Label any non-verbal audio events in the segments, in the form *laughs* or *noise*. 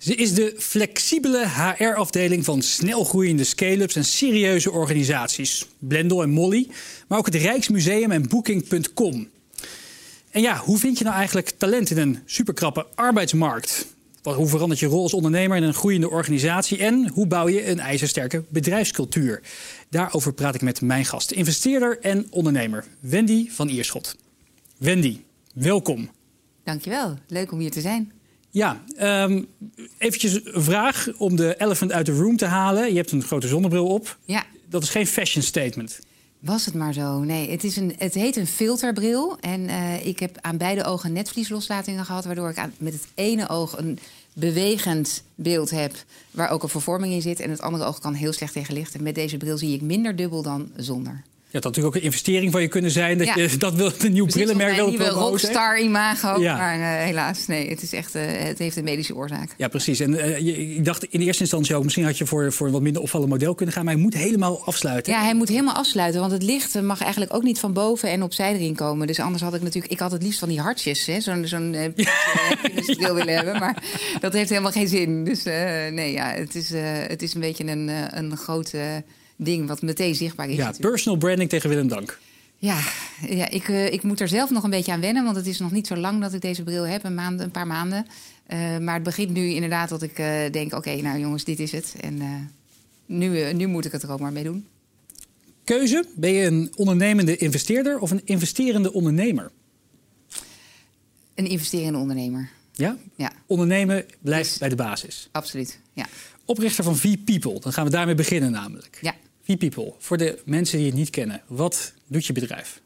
Ze is de flexibele HR-afdeling van snelgroeiende scale-ups en serieuze organisaties. Blendel en Molly, maar ook het Rijksmuseum en Booking.com. En ja, hoe vind je nou eigenlijk talent in een superkrappe arbeidsmarkt? Hoe verandert je rol als ondernemer in een groeiende organisatie? En hoe bouw je een ijzersterke bedrijfscultuur? Daarover praat ik met mijn gast, investeerder en ondernemer, Wendy van Ierschot. Wendy, welkom. Dankjewel, leuk om hier te zijn. Ja, um, eventjes een vraag om de elephant uit de room te halen. Je hebt een grote zonnebril op. Ja. Dat is geen fashion statement. Was het maar zo. Nee, het, is een, het heet een filterbril. En uh, ik heb aan beide ogen netvlieslosslatingen gehad... waardoor ik aan, met het ene oog een bewegend beeld heb... waar ook een vervorming in zit. En het andere oog kan heel slecht tegen licht. En met deze bril zie ik minder dubbel dan zonder. Ja, dat had natuurlijk ook een investering van je kunnen zijn. Dat je dat wil, een nieuw brillenmerk wil promoten. Een rockstar imago. Ja. Maar uh, helaas, nee, het, is echt, uh, het heeft een medische oorzaak. Ja, precies. En uh, je, ik dacht in eerste instantie ook... misschien had je voor, voor een wat minder opvallend model kunnen gaan... maar hij moet helemaal afsluiten. Ja, hij moet helemaal afsluiten. Want het licht mag eigenlijk ook niet van boven en opzij erin komen. Dus anders had ik natuurlijk... Ik had het liefst van die hartjes, zo'n zo'n uh, ja. *laughs* willen hebben. Maar dat heeft helemaal geen zin. Dus nee, ja, het is, het is een beetje een, een grote ding wat meteen zichtbaar is. Ja, personal branding tegen Willem Dank. Ja, ja ik, uh, ik moet er zelf nog een beetje aan wennen, want het is nog niet zo lang dat ik deze bril heb, een, maand, een paar maanden. Uh, maar het begint nu inderdaad dat ik uh, denk: oké, okay, nou jongens, dit is het. En nu, nu moet ik het er ook maar mee doen. Keuze: ben je een ondernemende investeerder of een investerende ondernemer? Een investerende ondernemer. Ja? ja. Ondernemen blijft bij de basis. Absoluut, ja. Oprichter van V-People, dan gaan we daarmee beginnen namelijk. Ja. V-People, voor de mensen die het niet kennen, wat doet je bedrijf?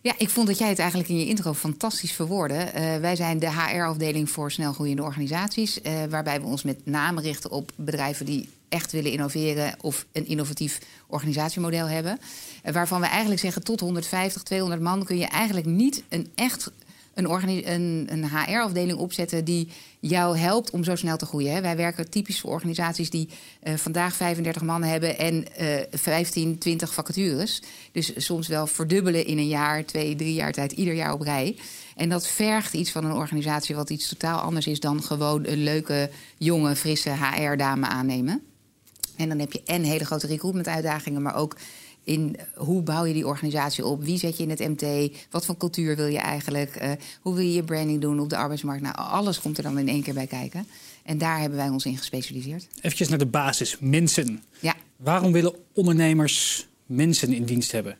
Ja, ik vond dat jij het eigenlijk in je intro fantastisch verwoordde. Uh, wij zijn de HR-afdeling voor snelgroeiende organisaties, uh, waarbij we ons met name richten op bedrijven die echt willen innoveren of een innovatief organisatiemodel hebben. Uh, waarvan we eigenlijk zeggen tot 150, 200 man kun je eigenlijk niet een echt een, een, een HR-afdeling opzetten die jou helpt om zo snel te groeien. Wij werken typisch voor organisaties die uh, vandaag 35 man hebben en uh, 15, 20 vacatures. Dus soms wel verdubbelen in een jaar, twee, drie jaar tijd, ieder jaar op rij. En dat vergt iets van een organisatie wat iets totaal anders is dan gewoon een leuke, jonge, frisse HR-dame aannemen. En dan heb je en hele grote recruitment-uitdagingen, maar ook in hoe bouw je die organisatie op? Wie zet je in het MT? Wat voor cultuur wil je eigenlijk? Uh, hoe wil je je branding doen op de arbeidsmarkt? Nou, alles komt er dan in één keer bij kijken. En daar hebben wij ons in gespecialiseerd. Even naar de basis, mensen. Ja. Waarom willen ondernemers mensen in dienst hebben?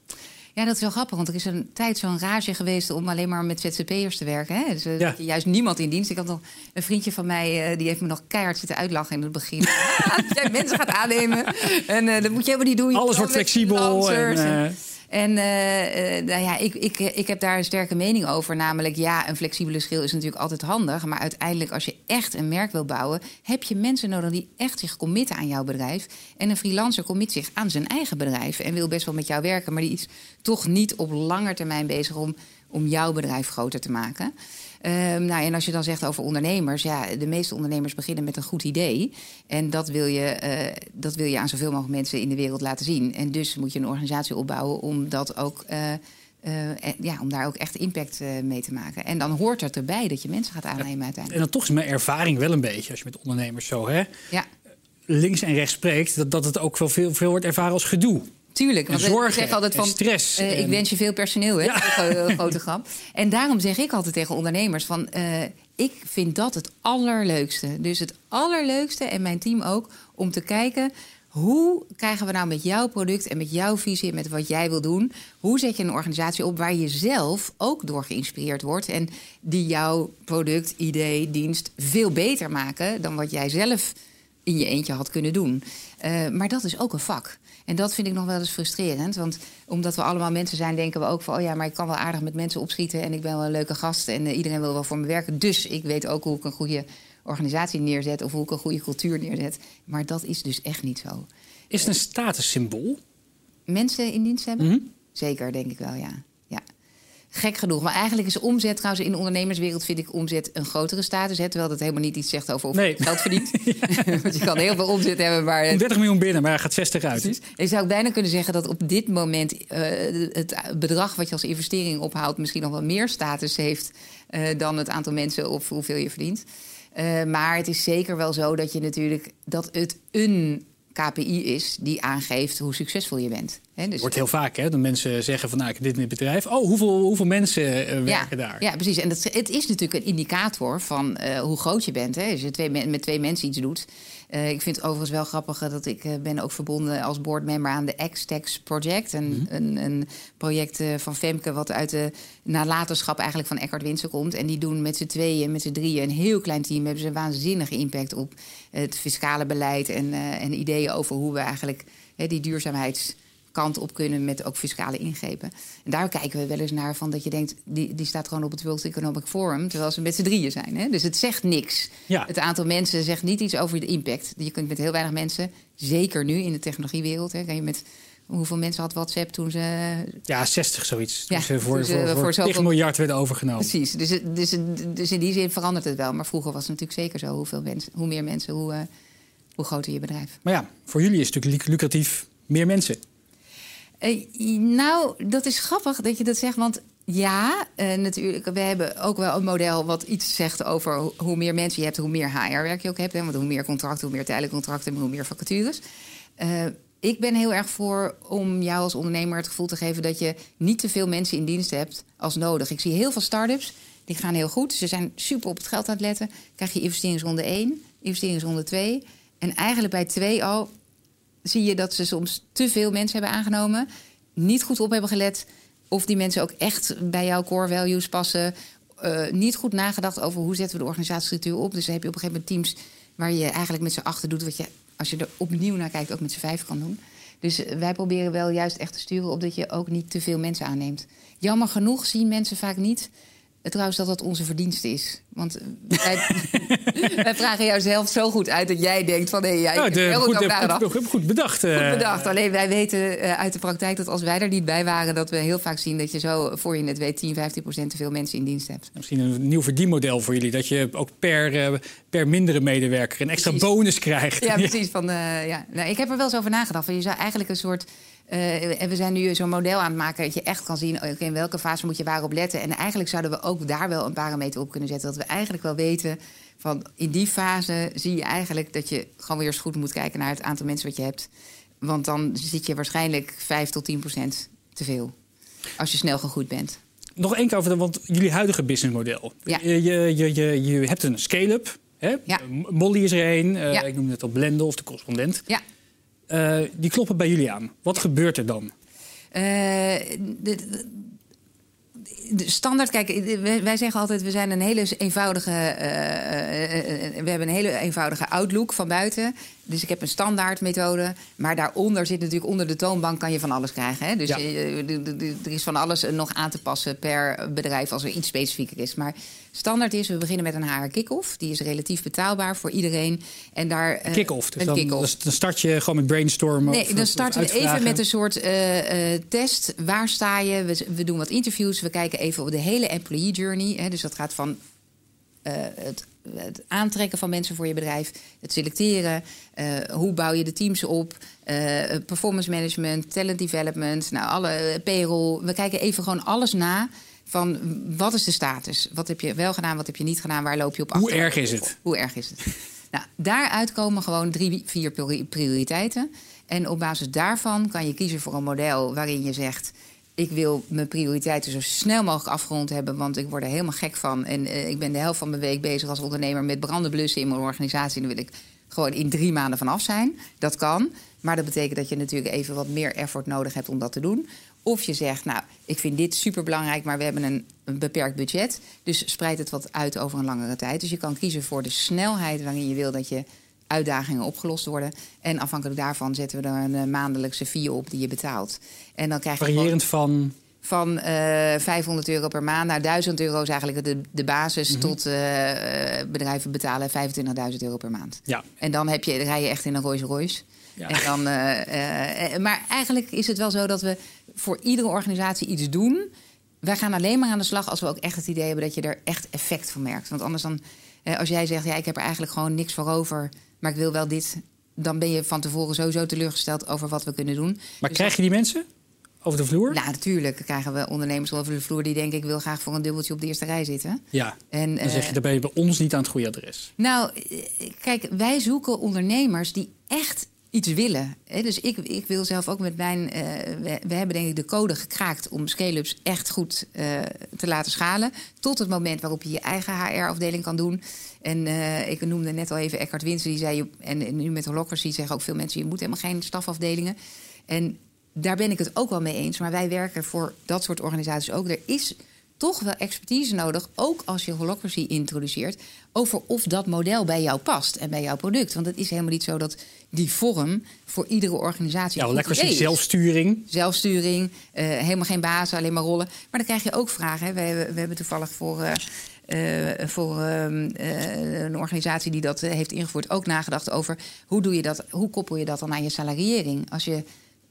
Ja, dat is wel grappig, want er is een tijd zo'n rage geweest om alleen maar met ZZP'ers te werken. Hè? Dus ja. juist niemand in dienst. Ik had nog een vriendje van mij, uh, die heeft me nog keihard zitten uitlachen in het begin. *laughs* dat jij mensen gaat aannemen en uh, dat moet je helemaal niet doen. Alles wordt flexibel. En. En uh, nou ja, ik, ik, ik heb daar een sterke mening over. Namelijk, ja, een flexibele schil is natuurlijk altijd handig. Maar uiteindelijk, als je echt een merk wil bouwen, heb je mensen nodig die echt zich committen aan jouw bedrijf. En een freelancer commit zich aan zijn eigen bedrijf en wil best wel met jou werken, maar die is toch niet op lange termijn bezig om, om jouw bedrijf groter te maken. Um, nou, en als je dan zegt over ondernemers, ja, de meeste ondernemers beginnen met een goed idee. En dat wil je, uh, dat wil je aan zoveel mogelijk mensen in de wereld laten zien. En dus moet je een organisatie opbouwen om dat ook. Uh, uh, ja, om daar ook echt impact uh, mee te maken. En dan hoort het erbij dat je mensen gaat aannemen ja, uiteindelijk. En dan toch is mijn ervaring wel een beetje, als je met ondernemers zo hè, ja. links en rechts spreekt, dat, dat het ook wel veel, veel wordt ervaren als gedoe. Tuurlijk, want zorgen, ik zeg altijd van stress. Uh, ik wens je veel personeel, hè? Ja. Grote grap. *laughs* En daarom zeg ik altijd tegen ondernemers van uh, ik vind dat het allerleukste. Dus het allerleukste en mijn team ook om te kijken hoe krijgen we nou met jouw product en met jouw visie en met wat jij wil doen, hoe zet je een organisatie op waar je zelf ook door geïnspireerd wordt en die jouw product, idee, dienst veel beter maken dan wat jij zelf in je eentje had kunnen doen. Uh, maar dat is ook een vak. En dat vind ik nog wel eens frustrerend. Want omdat we allemaal mensen zijn, denken we ook van... oh ja, maar ik kan wel aardig met mensen opschieten... en ik ben wel een leuke gast en uh, iedereen wil wel voor me werken. Dus ik weet ook hoe ik een goede organisatie neerzet... of hoe ik een goede cultuur neerzet. Maar dat is dus echt niet zo. Is het een statussymbool? Mensen in dienst hebben? Mm -hmm. Zeker, denk ik wel, ja. Gek genoeg. Maar eigenlijk is omzet trouwens in de ondernemerswereld vind ik omzet een grotere status. Hè, terwijl dat helemaal niet iets zegt over of Nee. je geld verdient. *laughs* *laughs* Want je kan heel veel omzet hebben, maar Komt 30 miljoen binnen, maar gaat 60 uit. Precies. Je zou bijna kunnen zeggen dat op dit moment eh, het bedrag wat je als investering ophaalt misschien nog wel meer status heeft eh, dan het aantal mensen of hoeveel je verdient. Eh, maar het is zeker wel zo dat je natuurlijk dat het een KPI is die aangeeft hoe succesvol je bent. Hè, dus wordt heel vaak, hè? Dat mensen zeggen van, nou, ik heb dit in het bedrijf. Oh, hoeveel, hoeveel mensen eh, werken ja, daar? Ja, precies. En dat, het is natuurlijk een indicator van eh, hoe groot je bent. Hè. Als je twee, met twee mensen iets doet. Eh, ik vind het overigens wel grappig dat ik eh, ben ook verbonden als boardmember aan de X-Tex Project. Een, een, een project eh, van Femke wat uit de nalatenschap eigenlijk van Eckhart Winsen komt. En die doen met z'n tweeën, met z'n drieën, een heel klein team... hebben ze een waanzinnige impact op het fiscale beleid... en, en ideeën over hoe we eigenlijk die duurzaamheidskant op kunnen... met ook fiscale ingrepen. En daar kijken we wel eens naar van dat je denkt... die, die staat gewoon op het World Economic Forum... terwijl ze met z'n drieën zijn. Hè? Dus het zegt niks. Ja. Het aantal mensen zegt niet iets over de impact. Je kunt met heel weinig mensen, zeker nu in de technologiewereld... Hè, kan je met hoeveel mensen had WhatsApp toen ze Ja, 60 zoiets. Ja, Toen ze voor, toen ze voor, voor, voor 9 zoveel- miljard werden overgenomen. Precies. Dus, dus, dus in die zin verandert het wel. Maar vroeger was het natuurlijk zeker zo. Hoeveel mensen, hoe meer mensen, hoe, eh, hoe groter je bedrijf. Maar ja, voor jullie is het natuurlijk luc- lucratief meer mensen. Eh, nou, dat is grappig dat je dat zegt. Want ja, eh, natuurlijk. We hebben ook wel een model wat iets zegt over ho- hoe meer mensen je hebt, hoe meer HR-werk je ook hebt. Hè? Want hoe meer contracten, hoe meer tijdelijke contracten, hoe meer vacatures. Eh, ik ben heel erg voor om jou als ondernemer het gevoel te geven dat je niet te veel mensen in dienst hebt als nodig. Ik zie heel veel start-ups, die gaan heel goed. Ze zijn super op het geld aan het letten. Krijg je investeringsronde 1, investeringsronde 2. En eigenlijk bij 2 al zie je dat ze soms te veel mensen hebben aangenomen, niet goed op hebben gelet of die mensen ook echt bij jouw core values passen, eh, niet goed nagedacht over hoe zetten we de organisatiestructuur op. Dus dan heb je op een gegeven moment teams waar je eigenlijk met z'n achter doet wat je, als je er opnieuw naar kijkt, ook met z'n vijf kan doen. Dus eh, wij proberen wel juist echt te sturen op dat je ook niet te veel mensen aanneemt. Jammer genoeg zien mensen vaak niet. Eh, Trouwens, dat dat onze verdienste is. Want eh, wij, *laughs* wij vragen jou zelf zo goed uit dat jij denkt van... hé, ik Ja, heb de, heel goed goed, goed, goed, bedacht. eh. Goed bedacht. Alleen wij weten eh, uit de praktijk dat als wij er niet bij waren... dat we heel vaak zien dat je zo, voor je het weet... 10, 15 procent te veel mensen in dienst hebt. Misschien een nieuw verdienmodel voor jullie. Dat je ook per, eh, per mindere medewerker een extra Precies. bonus krijgt. Ja, *laughs* precies. Van, eh, ja. nou, ik heb er wel eens over nagedacht. Van, je zou eigenlijk een soort... eh, en we zijn nu zo'n model aan het maken dat je echt kan zien... in welke fase moet je waarop letten. En eigenlijk zouden we ook daar wel een parameter op kunnen zetten. Dat we eigenlijk wel weten van in die fase zie je eigenlijk... dat je gewoon weer eens goed moet kijken naar het aantal mensen wat je hebt. Want dan zit je waarschijnlijk 5 tot 10 procent te veel. Als je snel gegroeid bent. Nog één keer over, de, want jullie huidige businessmodel. Ja. Je, je, je, je, hebt een scale-up. Ja. Molly is er een. eh, Ja. Ik noem het al Blendel of de correspondent. Ja. Eh, die kloppen bij jullie aan. Wat gebeurt er dan? Eh, de, de- de standaard, kijk, wij wij zeggen altijd: we zijn een hele eenvoudige. eh, we hebben een hele eenvoudige outlook van buiten. Dus ik heb een standaard methode. Maar daaronder zit natuurlijk onder de toonbank kan je van alles krijgen. Hè? Dus Ja. er is van alles nog aan te passen per bedrijf als er iets specifieker is. Maar standaard is: we beginnen met een HR kick-off. Die is relatief betaalbaar voor iedereen. En daar. eh, Kick-off. Dus een dan, kick-off. dus dan start je gewoon met brainstormen. Nee, of- dan starten we even met een soort eh, eh, test. Waar sta je? We, we doen wat interviews. We kijken even op de hele employee journey. Hè, dus dat gaat van het, het aantrekken van mensen voor je bedrijf, het selecteren, hoe bouw je de teams op, performance management, talent development, nou alle payroll. We kijken even gewoon alles na. Van wat is de status? Wat heb je wel gedaan? Wat heb je niet gedaan? Waar loop je op Hoe achter? erg is het? Hoe erg is het? nou, daaruit komen gewoon drie, vier priori- prioriteiten. En op basis daarvan kan je kiezen voor een model waarin je zegt... ik wil mijn prioriteiten zo snel mogelijk afgerond hebben... want ik word er helemaal gek van. En eh, ik ben de helft van mijn week bezig als ondernemer... met branden blussen in mijn organisatie. En dan wil ik gewoon in drie maanden vanaf zijn. Dat kan. Maar dat betekent dat je natuurlijk even wat meer effort nodig hebt om dat te doen. Of je zegt, nou, ik vind dit superbelangrijk, maar we hebben een, een beperkt budget. Dus spreid het wat uit over een langere tijd. Dus je kan kiezen voor de snelheid waarin je wil dat je uitdagingen opgelost worden. En afhankelijk daarvan zetten we er een eh, maandelijkse fee op die je betaalt. En dan krijg je Variërend van. van eh 500 euro per maand naar 1000 euro is eigenlijk de, de basis. Tot eh, eh, bedrijven betalen 25.000 euro per maand. Ja. En dan, heb je, rij je echt in een Rolls Royce. Ja. En dan, eh, eh, eh, maar eigenlijk is het wel zo dat we voor iedere organisatie iets doen wij gaan alleen maar aan de slag als we ook echt het idee hebben dat je er echt effect van merkt. Want anders dan, als jij zegt, ja, ik heb er eigenlijk gewoon niks voor over, maar ik wil wel dit, dan ben je van tevoren sowieso teleurgesteld over wat we kunnen doen. Maar Dus krijg je die mensen over de vloer? Nou, natuurlijk krijgen we ondernemers over de vloer die denken, ik wil graag voor een dubbeltje op de eerste rij zitten. Ja. En, Dan zeg je, dan ben je bij ons niet aan het goede adres. Nou, kijk, wij zoeken ondernemers die echt iets willen. Hè, Dus ik, ik wil zelf ook met mijn. eh, we, hebben denk ik de code gekraakt om scale-ups echt goed eh, te laten schalen. Tot het moment waarop je je eigen HR-afdeling kan doen. En eh, ik noemde net al even Eckhart Winsen, die zei. En, en nu met Holocracy zeggen ook veel mensen: je moet helemaal geen stafafdelingen. En daar ben ik het ook wel mee eens. Maar wij werken voor dat soort organisaties ook. Er is toch wel expertise nodig, ook als je holocracy introduceert, over of dat model bij jou past en bij jouw product. Want het is helemaal niet zo dat die vorm voor iedere organisatie. Ja, lekker zelfsturing. Zelfsturing, eh, helemaal geen bazen, alleen maar rollen. Maar dan krijg je ook vragen. Hè. We, hebben, we hebben toevallig voor, eh, eh, voor ehm, eh, een organisatie die dat heeft ingevoerd ook nagedacht over hoe doe je dat, hoe koppel je dat dan aan je salariering? Als je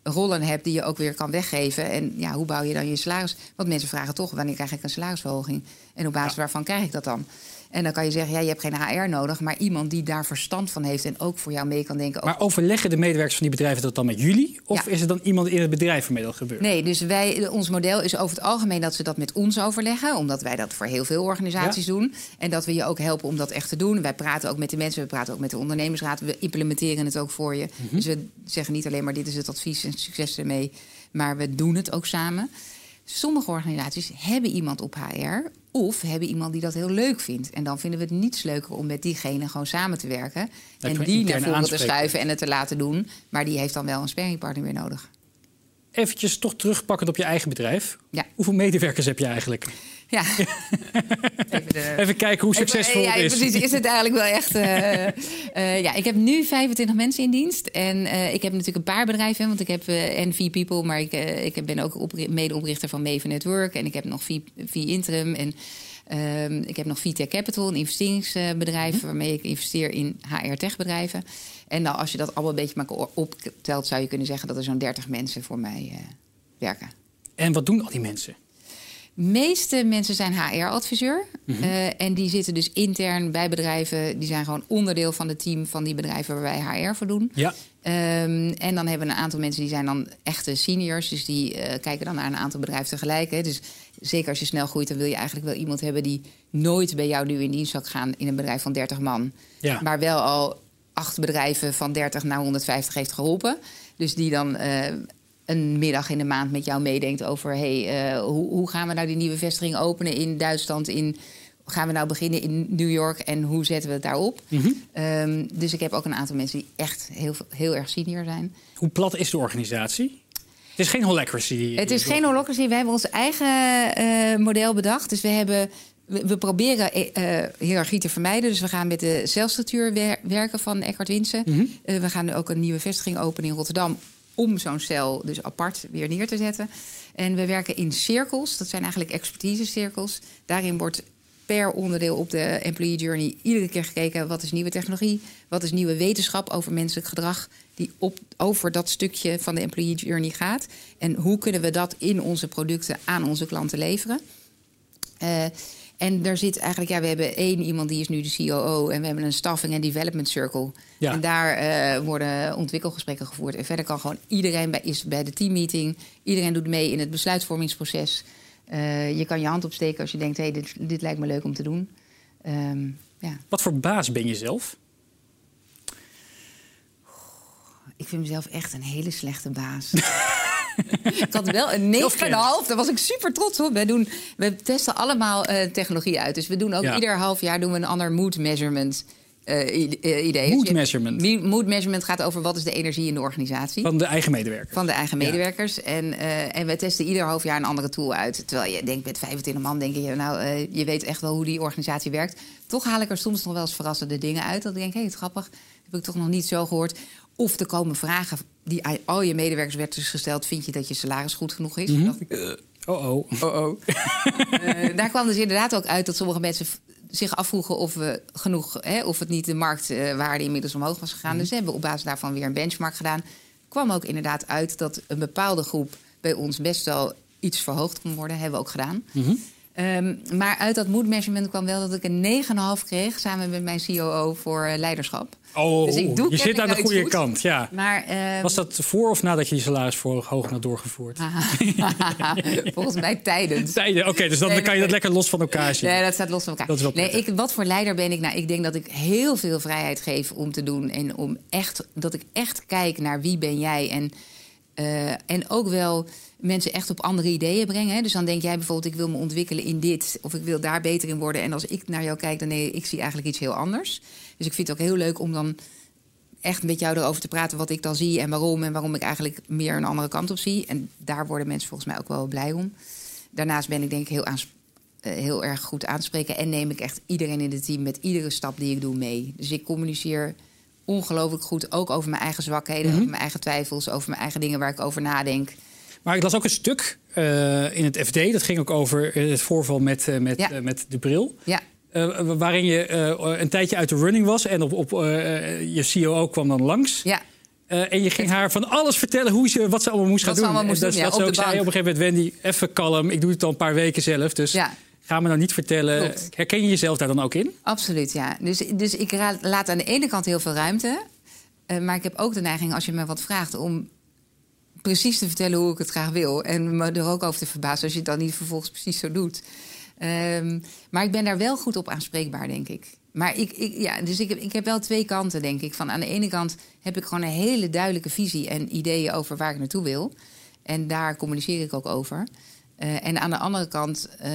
rollen hebt die je ook weer kan weggeven. En ja, hoe bouw je dan je salaris? Want mensen vragen toch, wanneer krijg ik een salarisverhoging? En op basis waarvan krijg ik dat dan? En dan kan je zeggen, ja, je hebt geen HR nodig... maar iemand die daar verstand van heeft en ook voor jou mee kan denken... Maar overleggen de medewerkers van die bedrijven dat dan met jullie? Of Ja. is er dan iemand in het bedrijf waarmee dat gebeurt? Nee, dus wij, ons model is over het algemeen dat ze dat met ons overleggen. Omdat wij dat voor heel veel organisaties doen. En dat we je ook helpen om dat echt te doen. Wij praten ook met de mensen, we praten ook met de ondernemersraad. We implementeren het ook voor je. Dus we zeggen niet alleen maar dit is het advies en succes ermee. Maar we doen het ook samen. Sommige organisaties hebben iemand op HR of hebben iemand die dat heel leuk vindt. En dan vinden we het niets leuker om met diegene gewoon samen te werken. en die naar voren te schuiven en het te laten doen. Maar die heeft dan wel een sparringpartner weer nodig. Eventjes toch terugpakkend op je eigen bedrijf. Ja. Hoeveel medewerkers heb je eigenlijk? Ja. *laughs* Even de- Even kijken hoe succesvol ja, het is. precies. Is het eigenlijk wel echt... eh, eh, ja, ik heb nu 25 mensen in dienst. En eh, ik heb natuurlijk een paar bedrijven. Want ik heb NV People, maar ik, ik ben ook opri- medeoprichter van Maven Network. En ik heb nog V, v Interim. En ehm, ik heb nog VTech Capital, een investeringsbedrijf... Mhm. waarmee ik investeer in HR-techbedrijven. En nou, als je dat allemaal een beetje maar optelt... zou je kunnen zeggen dat er zo'n 30 mensen voor mij werken. En wat doen al die mensen? Meeste mensen zijn HR-adviseur. Mhm. Eh, en die zitten dus intern bij bedrijven. Die zijn gewoon onderdeel van het team van die bedrijven waar wij HR voor doen. Ja. Ehm, en dan hebben we een aantal mensen die zijn dan echte seniors. Dus die eh, kijken dan naar een aantal bedrijven tegelijk. Hè. Dus zeker als je snel groeit, dan wil je eigenlijk wel iemand hebben die nooit bij jou nu in dienst zou gaan in een bedrijf van 30 man. Ja. Maar wel al acht bedrijven van 30 naar 150 heeft geholpen. Dus die dan eh, een middag in de maand met jou meedenkt over... hey, eh, hoe, hoe gaan we nou die nieuwe vestiging openen in Duitsland... In, gaan we nou beginnen in New York en hoe zetten we het daarop? Ehm, dus ik heb ook een aantal mensen die echt heel, heel erg senior zijn. Hoe plat is de organisatie? Het is geen holacracy. Het is geen holocracy. We hebben ons eigen eh, model bedacht. Dus we hebben... We proberen eh, hiërarchie te vermijden. Dus we gaan met de celstructuur wer- werken van Eckhart Winsen. Mhm. We gaan nu ook een nieuwe vestiging openen in Rotterdam... om zo'n cel dus apart weer neer te zetten. En we werken in cirkels. Dat zijn eigenlijk expertise-cirkels. Daarin wordt per onderdeel op de employee journey iedere keer gekeken... wat is nieuwe technologie, wat is nieuwe wetenschap over menselijk gedrag... die op, over dat stukje van de employee journey gaat. En hoe kunnen we dat in onze producten aan onze klanten leveren. Eh, en er zit eigenlijk, ja, we hebben één iemand die is nu de COO... en we hebben een staffing en development circle. Ja. En daar eh, worden ontwikkelgesprekken gevoerd. En verder kan gewoon iedereen bij, is bij de teammeeting. Iedereen doet mee in het besluitvormingsproces. Eh, je kan je hand opsteken als je denkt, hey, dit, dit lijkt me leuk om te doen. Ehm, ja. Wat voor baas ben je zelf? Ik vind mezelf echt een hele slechte baas. *laughs* *laughs* ik had wel een 9,5. Zelfkennis. Daar was ik super trots op. Wij doen, we testen allemaal eh, technologie uit. Dus we doen ook Ja. ieder half jaar doen we een ander mood measurement eh, eh, idee. Mood Dus measurement. Me- Mood measurement gaat over wat is de energie in de organisatie. Van de eigen medewerker. Van de eigen Ja. medewerkers. En, eh, en wij testen ieder half jaar een andere tool uit. Terwijl je denkt met 25 man, denk je, nou, je weet echt wel hoe die organisatie werkt. Toch haal ik er soms nog wel eens verrassende dingen uit. Dat ik denk, hé, hey, grappig, heb ik toch nog niet zo gehoord. Of er komen vragen die aan al je medewerkers werd dus gesteld. Vind je dat je salaris goed genoeg is? Dacht ik, eh, Oh oh. oh oh. *laughs* Eh, daar kwam dus inderdaad ook uit dat sommige mensen zich afvroegen of we genoeg, hè, of het niet de marktwaarde inmiddels omhoog was gegaan. Dus ze hebben op basis daarvan weer een benchmark gedaan. Kwam ook inderdaad uit dat een bepaalde groep bij ons best wel iets verhoogd kon worden. Hebben we ook gedaan. Mhm. Ehm, maar uit dat mood management kwam wel dat ik een 9,5 kreeg... samen met mijn COO voor eh, leiderschap. Oh, Dus ik doe je zit aan de goede goed. kant, ja. Maar, ehm, Was dat voor of nadat je die salarisverhoging had doorgevoerd? *laughs* volgens mij tijdens. Tijden, Oké, dus dan Nee, kan je dat nee. lekker los van elkaar zien. Nee, dat staat los van elkaar. Dat is wel nee, ik, wat voor leider ben ik? Nou, ik denk dat ik heel veel vrijheid geef om te doen. En om echt, dat ik echt kijk naar wie ben jij. En, eh, en ook wel mensen echt op andere ideeën brengen. Hè. Dus dan denk jij bijvoorbeeld, ik wil me ontwikkelen in dit. Of ik wil daar beter in worden. En als ik naar jou kijk, dan nee, ik zie eigenlijk iets heel anders. Dus ik vind het ook heel leuk om dan echt met jou erover te praten wat ik dan zie en waarom. En waarom ik eigenlijk meer een andere kant op zie. En daar worden mensen volgens mij ook wel blij om. Daarnaast ben ik denk ik heel, eh, heel erg goed aanspreken. En neem ik echt iedereen in het team met iedere stap die ik doe mee. Dus ik communiceer ongelooflijk goed. Ook over mijn eigen zwakheden, over mijn eigen twijfels, over mijn eigen dingen waar ik over nadenk. Maar ik las ook een stuk eh, in het FD. Dat ging ook over eh, het voorval met, eh, met, Ja. met de bril. Ja, waarin je een tijdje uit de running was. En op, op, je COO kwam dan langs. ja. En je ging haar van alles vertellen hoe ze, wat ze allemaal moest Wat gaan ze doen. allemaal moest doen, dat, ja, dat ze op ook de zei op een gegeven moment... Wendy, even kalm. Ik doe het al een paar weken zelf. Dus Ja. Ga me nou niet vertellen. Klopt. Herken je jezelf daar dan ook in? Absoluut, ja. Dus, dus ik laat aan de ene kant heel veel ruimte. eh, maar ik heb ook de neiging, als je me wat vraagt, om precies te vertellen hoe ik het graag wil. En me er ook over te verbazen als je het dan niet vervolgens precies zo doet. Ehm, maar ik ben daar wel goed op aanspreekbaar, denk ik. Maar ik, ik, ja, dus ik heb, ik heb wel twee kanten, denk ik. Van aan de ene kant heb ik gewoon een hele duidelijke visie en ideeën over waar ik naartoe wil. En daar communiceer ik ook over. Eh, en aan de andere kant eh,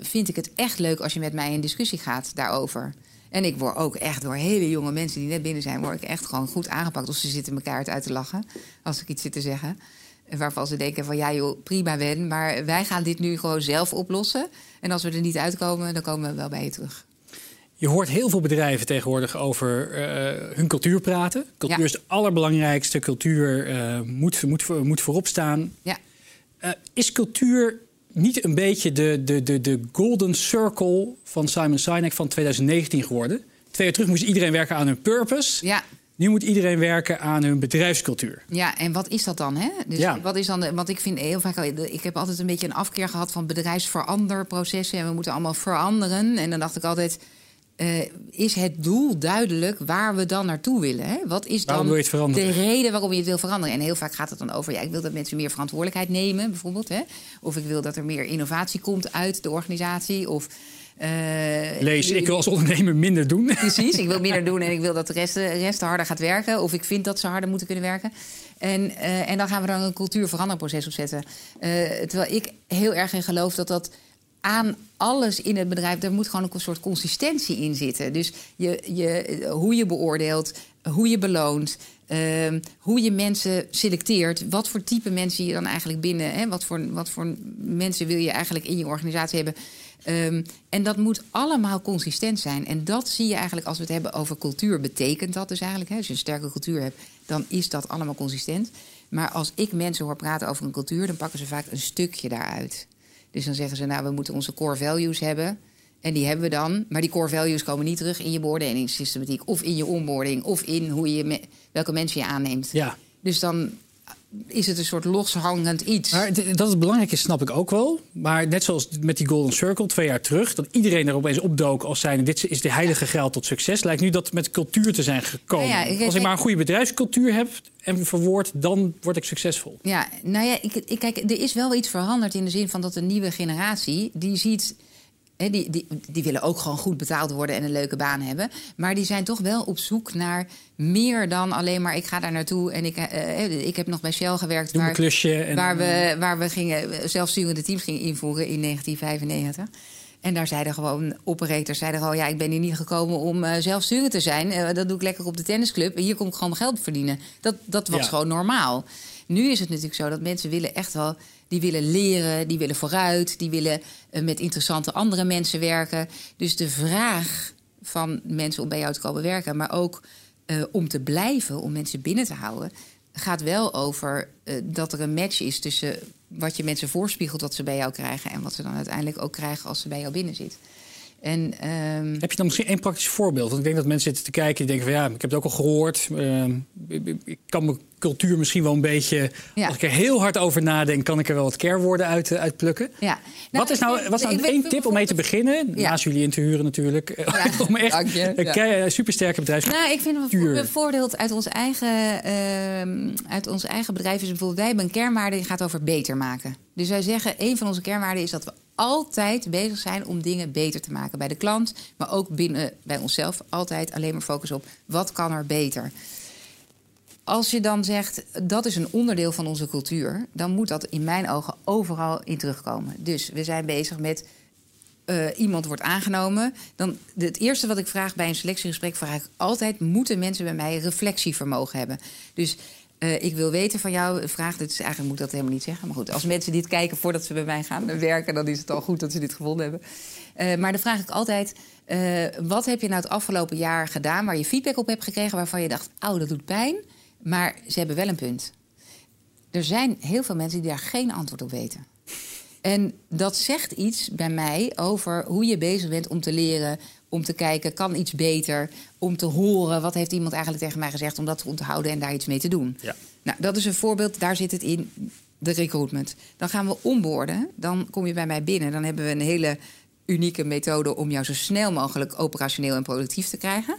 vind ik het echt leuk als je met mij in discussie gaat daarover. En ik word ook echt door hele jonge mensen die net binnen zijn, word ik echt gewoon goed aangepakt. Of ze zitten elkaar uit te lachen als ik iets zit te zeggen. Waarvan ze denken van ja joh, prima Ben, maar wij gaan dit nu gewoon zelf oplossen. En als we er niet uitkomen, dan komen we wel bij je terug. Je hoort heel veel bedrijven tegenwoordig over eh, hun cultuur praten. Cultuur Ja. is het allerbelangrijkste. Cultuur moet, moet, moet voorop staan. Ja, is cultuur niet een beetje de, de, de, de golden circle van Simon Sinek van 2019 geworden? Twee jaar terug moest iedereen werken aan hun purpose. ja, Nu moet iedereen werken aan hun bedrijfscultuur. Ja, en wat is dat dan? Hè? Dus Ja. wat is dan? de- Want ik vind heel vaak, ik heb altijd een beetje een afkeer gehad van bedrijfsveranderprocessen en we moeten allemaal veranderen. En dan dacht ik altijd. Eh, is het doel duidelijk waar we dan naartoe willen? Hè? Wat is dan de reden waarom je het wil veranderen? En heel vaak gaat het dan over: ja, ik wil dat mensen meer verantwoordelijkheid nemen, bijvoorbeeld. Hè? Of ik wil dat er meer innovatie komt uit de organisatie. Of, eh, Lees, ik wil als ondernemer minder doen. *laughs* Precies, ik wil minder *laughs* doen en ik wil dat de rest, de rest harder gaat werken. Of ik vind dat ze harder moeten kunnen werken. En, eh, en dan gaan we dan een cultuurveranderproces opzetten. Eh terwijl ik heel erg in geloof dat dat aan alles in het bedrijf... er moet gewoon een soort consistentie in zitten. Dus je, je, hoe je beoordeelt, hoe je beloont... ehm, hoe je mensen selecteert, wat voor type mensen je dan eigenlijk binnen... Hè, wat, voor, wat voor mensen wil je eigenlijk in je organisatie hebben... Ehm, en dat moet allemaal consistent zijn. En dat zie je eigenlijk als we het hebben over cultuur. Betekent dat dus eigenlijk? Hè? Als je een sterke cultuur hebt, dan is dat allemaal consistent. Maar als ik mensen hoor praten over een cultuur, dan pakken ze vaak een stukje daaruit. Dus dan zeggen ze, nou, we moeten onze core values hebben. En die hebben we dan. Maar die core values komen niet terug in je beoordelingssystematiek. Of in je onboarding. Of in hoe je me- welke mensen je aanneemt. Ja. Dus dan is het een soort loshangend iets. Maar dat het belangrijk is, snap ik ook wel. Maar net zoals met die Golden Circle twee jaar terug, dat iedereen er opeens opdook als zijnde: dit is de heilige graal tot succes. Lijkt nu dat met cultuur te zijn gekomen. Ja, ja, ik- als ik ik- maar een goede bedrijfscultuur heb en verwoord, dan word ik succesvol. Ja, nou ja, ik, ik, kijk, er is wel iets veranderd in de zin van dat de nieuwe generatie, die ziet. Die, die, die willen ook gewoon goed betaald worden en een leuke baan hebben. Maar die zijn toch wel op zoek naar meer dan alleen maar ik ga daar naartoe. En ik, eh, eh, ik heb nog bij Shell gewerkt. Doe een waar- klusje. En, waar, we, waar we gingen zelfsturende teams gingen invoeren in 1995. En daar zeiden gewoon operators zeiden gewoon... ja, ik ben hier niet gekomen om eh zelfsturend te zijn. Dat doe ik lekker op de tennisclub. En hier kom ik gewoon mijn geld verdienen. Dat, dat was Ja. gewoon normaal. Nu is het natuurlijk zo dat mensen willen echt wel... die willen leren, die willen vooruit... die willen eh, met interessante andere mensen werken. Dus de vraag van mensen om bij jou te komen werken... maar ook eh, om te blijven, om mensen binnen te houden gaat wel over eh, dat er een match is tussen wat je mensen voorspiegelt wat ze bij jou krijgen en wat ze dan uiteindelijk ook krijgen als ze bij jou binnen zit. En, ehm, Heb je dan misschien één praktisch voorbeeld? Want ik denk dat mensen zitten te kijken die denken van ja, ik heb het ook al gehoord. Ehm, ik kan mijn cultuur misschien wel een beetje. Ja. Als ik er heel hard over nadenk, kan ik er wel wat kernwoorden uit, uh, uit plukken. Ja. wat is nou, wat is nou één tip om mee te beginnen? Ja. Naast jullie in te huren natuurlijk. Ja, *laughs* om echt dank je. een Ja. supersterke bedrijf. Nou, ik vind een voorbeeld uit ons eigen, ehm, uit ons eigen bedrijf is bijvoorbeeld wij hebben een kernwaarde die gaat over beter maken. Dus wij zeggen een van onze kernwaarden is dat we altijd bezig zijn om dingen beter te maken bij de klant, maar ook binnen bij onszelf altijd alleen maar focus op wat kan er beter. Als je dan zegt dat is een onderdeel van onze cultuur, dan moet dat in mijn ogen overal in terugkomen. Dus we zijn bezig met eh, iemand wordt aangenomen, dan het eerste wat ik vraag bij een selectiegesprek vraag ik altijd: moeten mensen bij mij reflectievermogen hebben? Dus eh, ik wil weten van jou, vraag dit eigenlijk moet ik dat helemaal niet zeggen, maar goed, als mensen dit kijken voordat ze bij mij gaan werken, dan is het al goed dat ze dit gevonden hebben. Eh, maar dan vraag ik altijd: eh, wat heb je nou het afgelopen jaar gedaan waar je feedback op hebt gekregen waarvan je dacht: oh, dat doet pijn, maar ze hebben wel een punt. Er zijn heel veel mensen die daar geen antwoord op weten. En dat zegt iets bij mij over hoe je bezig bent om te leren, om te kijken, kan iets beter, om te horen wat heeft iemand eigenlijk tegen mij gezegd, om dat te onthouden en daar iets mee te doen. Ja. Nou, dat is een voorbeeld, daar zit het in, de recruitment. Dan gaan we onboorden, dan kom je bij mij binnen, dan hebben we een hele unieke methode om jou zo snel mogelijk operationeel en productief te krijgen.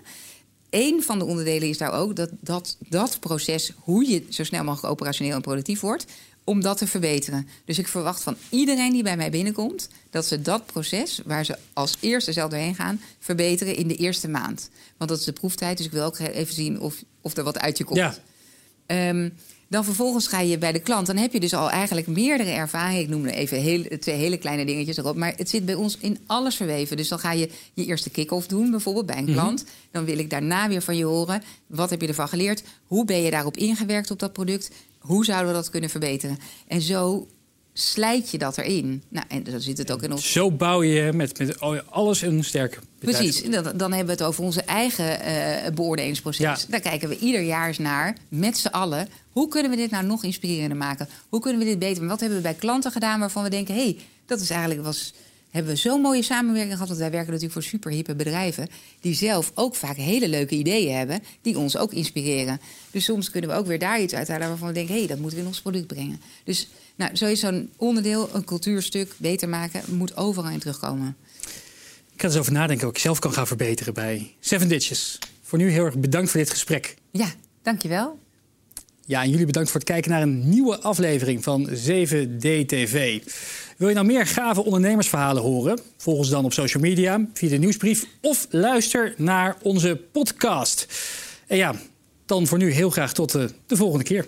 Eén van de onderdelen is daar ook dat, dat dat proces, hoe je zo snel mogelijk operationeel en productief wordt, om dat te verbeteren. Dus ik verwacht van iedereen die bij mij binnenkomt, dat ze dat proces, waar ze als eerste zelf doorheen gaan, verbeteren in de eerste maand. Want dat is de proeftijd, dus ik wil ook even zien of, of er wat uit je komt. Ehm, dan vervolgens ga je bij de klant. Dan heb je dus al eigenlijk meerdere ervaringen. Ik noem er even heel, twee hele kleine dingetjes erop. Maar het zit bij ons in alles verweven. Dus dan ga je je eerste kick-off doen, bijvoorbeeld bij een klant. Dan wil ik daarna weer van je horen. Wat heb je ervan geleerd? Hoe ben je daarop ingewerkt op dat product? Hoe zouden we dat kunnen verbeteren? En zo slijt je dat erin. Nou, en dan zit het ook in ons Zo bouw je met, met alles een sterke bedrijf. Precies, dan, dan hebben we het over onze eigen eh, beoordelingsproces. Ja. Daar kijken we ieder jaar eens naar, met z'n allen. Hoe kunnen we dit nou nog inspirerender maken? Hoe kunnen we dit beter? Wat hebben we bij klanten gedaan waarvan we denken... hé, hey, dat is eigenlijk was, hebben we zo'n mooie samenwerking gehad... want wij werken natuurlijk voor superhippe bedrijven... die zelf ook vaak hele leuke ideeën hebben... die ons ook inspireren. Dus soms kunnen we ook weer daar iets uithalen... waarvan we denken, hé, hey, dat moeten we in ons product brengen. Dus nou, zo is zo'n onderdeel, een cultuurstuk, beter maken... moet overal in terugkomen. Ik ga er eens over nadenken wat ik zelf kan gaan verbeteren bij Seven Ditches. Voor nu heel erg bedankt voor dit gesprek. Ja, dankjewel. Ja, en jullie bedankt voor het kijken naar een nieuwe aflevering van 7DTV. Wil je nou meer gave ondernemersverhalen horen? Volg ons dan op social media, via de nieuwsbrief of luister naar onze podcast. En ja, dan voor nu heel graag tot eh, de volgende keer.